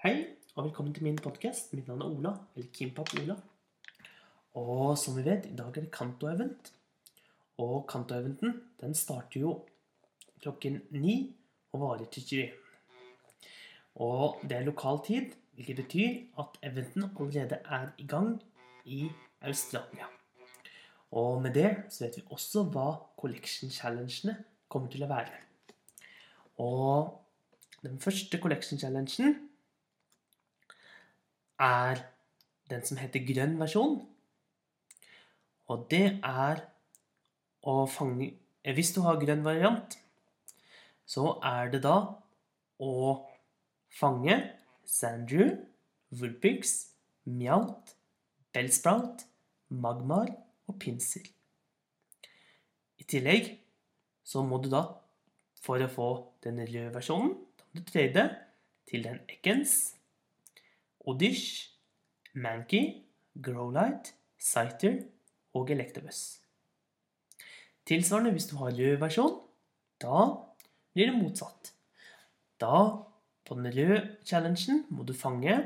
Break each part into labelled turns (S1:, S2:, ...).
S1: Hei, og velkommen til min podkast. Mitt navn er Ola, eller Kimpap Ola. Og som vi vet, i dag er det Kanto-event. Og Kanto-eventen den starter jo klokken ni og varer til 21. Og det er lokal tid, hvilket betyr at eventen allerede er i gang i Australia. Og med det så vet vi også hva Collection Challengene kommer til å være. Og den første Collection Challengen er den som heter grønn versjon. Og det er å fange Hvis du har grønn variant, så er det da å fange Sandrew, Woolpix, Mjaut, Bellsprout, Magmar og Pinsel. I tillegg så må du da, for å få den røde versjonen, da må du trade til den Ekens, Odish, Mankey, Growlight, Cyter og Electabuzz. Tilsvarende hvis du har rød versjon, da blir det motsatt. Da, på den røde challengen, må du fange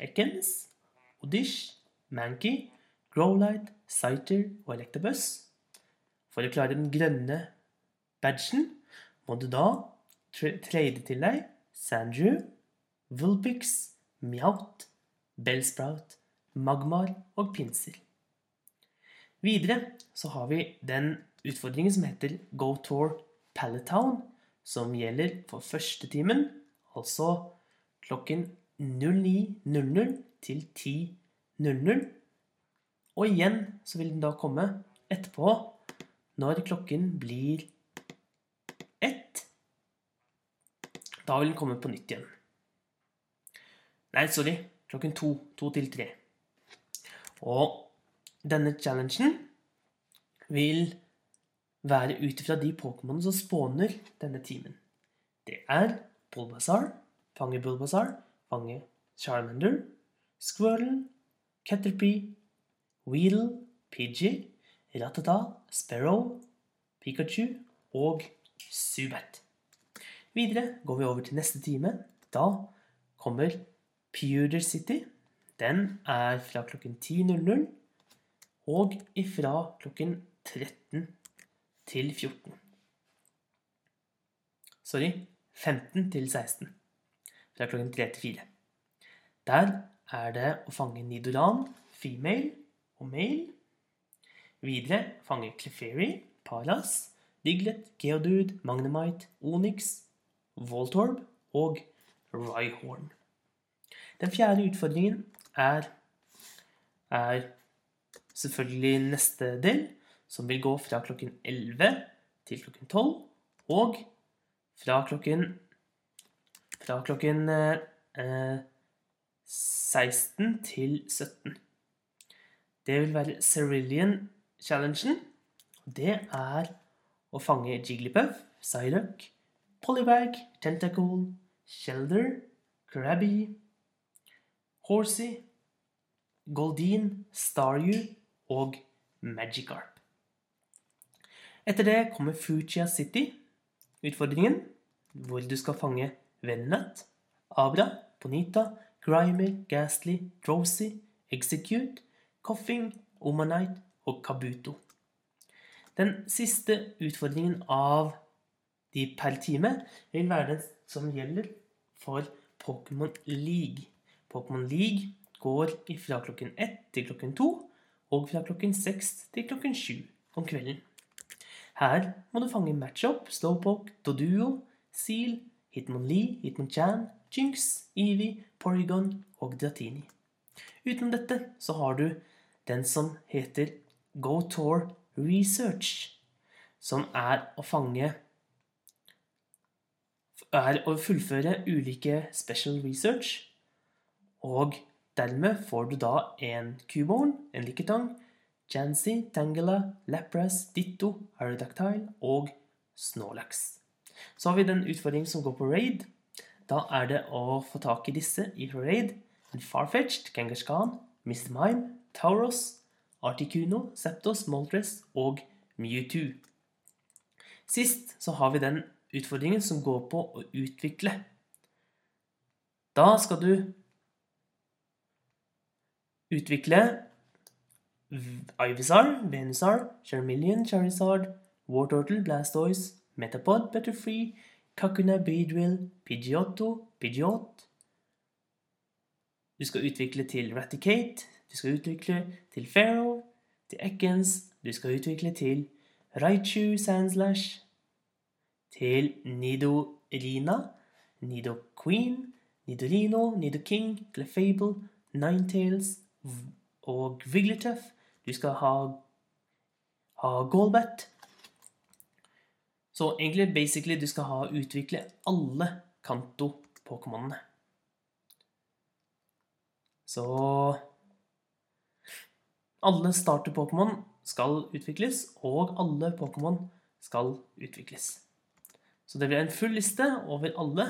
S1: Ekens, Odish, Mankey, Growlight, Cyter og Electabuzz. For å klare den grønne badgen må du da trade til deg Sandrew, Vulpix, Mjaut, Bellsprout, Magmar og pinser. Videre så har vi den utfordringen som heter Go Tour Palletown, som gjelder for første timen, altså klokken 09.00 til 10.00. Og igjen så vil den da komme etterpå når klokken blir ett. Da vil den komme på nytt igjen. Nei, sorry. Klokken to. To til tre. Og denne challengen vil være ut ifra de Pokémonene som spawner denne timen. Det er Bulbasaur, fange Bulbasaur, fange Charmander, Squirtle, Caterpie, Weedle, Pidgey, Ratata, Sparrow, Pikachu og Zubat. Videre går vi over til neste time. Da kommer Pewter City. Den er fra klokken 10.00 og ifra klokken 13 til 14. Sorry 15 til 16. Fra klokken 3 til 4. Der er det å fange Nidoran, female og male. Videre fange Clefairy, Paras, Diglett, Geodude, Magnemite, Onyx, Voltorb og Rhyhorn. Den fjerde utfordringen er, er selvfølgelig neste del, som vil gå fra klokken 11 til klokken 12, og fra klokken fra klokken eh, 16 til 17. Det vil være Cerulean-challengen. Det er å fange Jigglypuff, Psyduck, Polybag, Tentacle, Shelder, Krabby, Horsey, Goldeen, Staryu og Magikarp. Etter det kommer Fuchsia City-utfordringen, hvor du skal fange Vennet, Abra, Bonita, Grimer, Ghastly, Drowsy, Execute, Coffing, Omanite og Kabuto. Den siste utfordringen av de per time vil være den som gjelder for Pokémon League. Pokémon League går fra klokken 1 til klokken 2 og fra klokken 6 til klokken 7 om kvelden. Her må du fange matchup, slowpoke, doduo, seal, hitmonlee, hitmonchan, jinx, evie, porygon og dratini. Utenom dette så har du den som heter Go Tour Research, som er å fange er å fullføre ulike special research, og dermed får du da en Cubone, en liketang, Jansi, Tangela, Lapras, Ditto, Aerodactyle og Snorlax. Så har vi den utfordringen som går på raid. Da er det å få tak i disse i raid. En Farfetched, Kangaskhan, Mr. Mime, Tauros, Articuno, Septos, Moltres og Mewtwo. Sist så har vi den utfordringen som går på å utvikle. Da skal du utvikle Ivisar, Venusar, Charmeleon, Charizard, Wartortle, Blastoise, Metapod, Butterfree, Kakuna, Beedrill, Pidgeotto, Pidgeot. Du skal utvikle til Raticate, du skal utvikle til Pharaoh, til Ekans, du skal utvikle til Raichu Sandslash, til Nidorina, Nidoqueen, Nidorino, Nidoking, Clefable, Ninetales og Wigglytuff. Du skal ha, ha Golbat. Så egentlig basically du skal ha utvikle alle Kanto-pokémonene. Så alle starter-Pokémon skal utvikles, og alle Pokémon skal utvikles. Så det blir en full liste over alle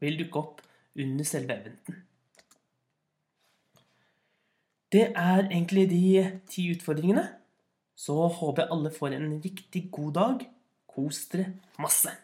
S1: vil dukke opp under selve eventen. Det er egentlig de ti utfordringene. Så håper jeg alle får en riktig god dag. Kos dere masse.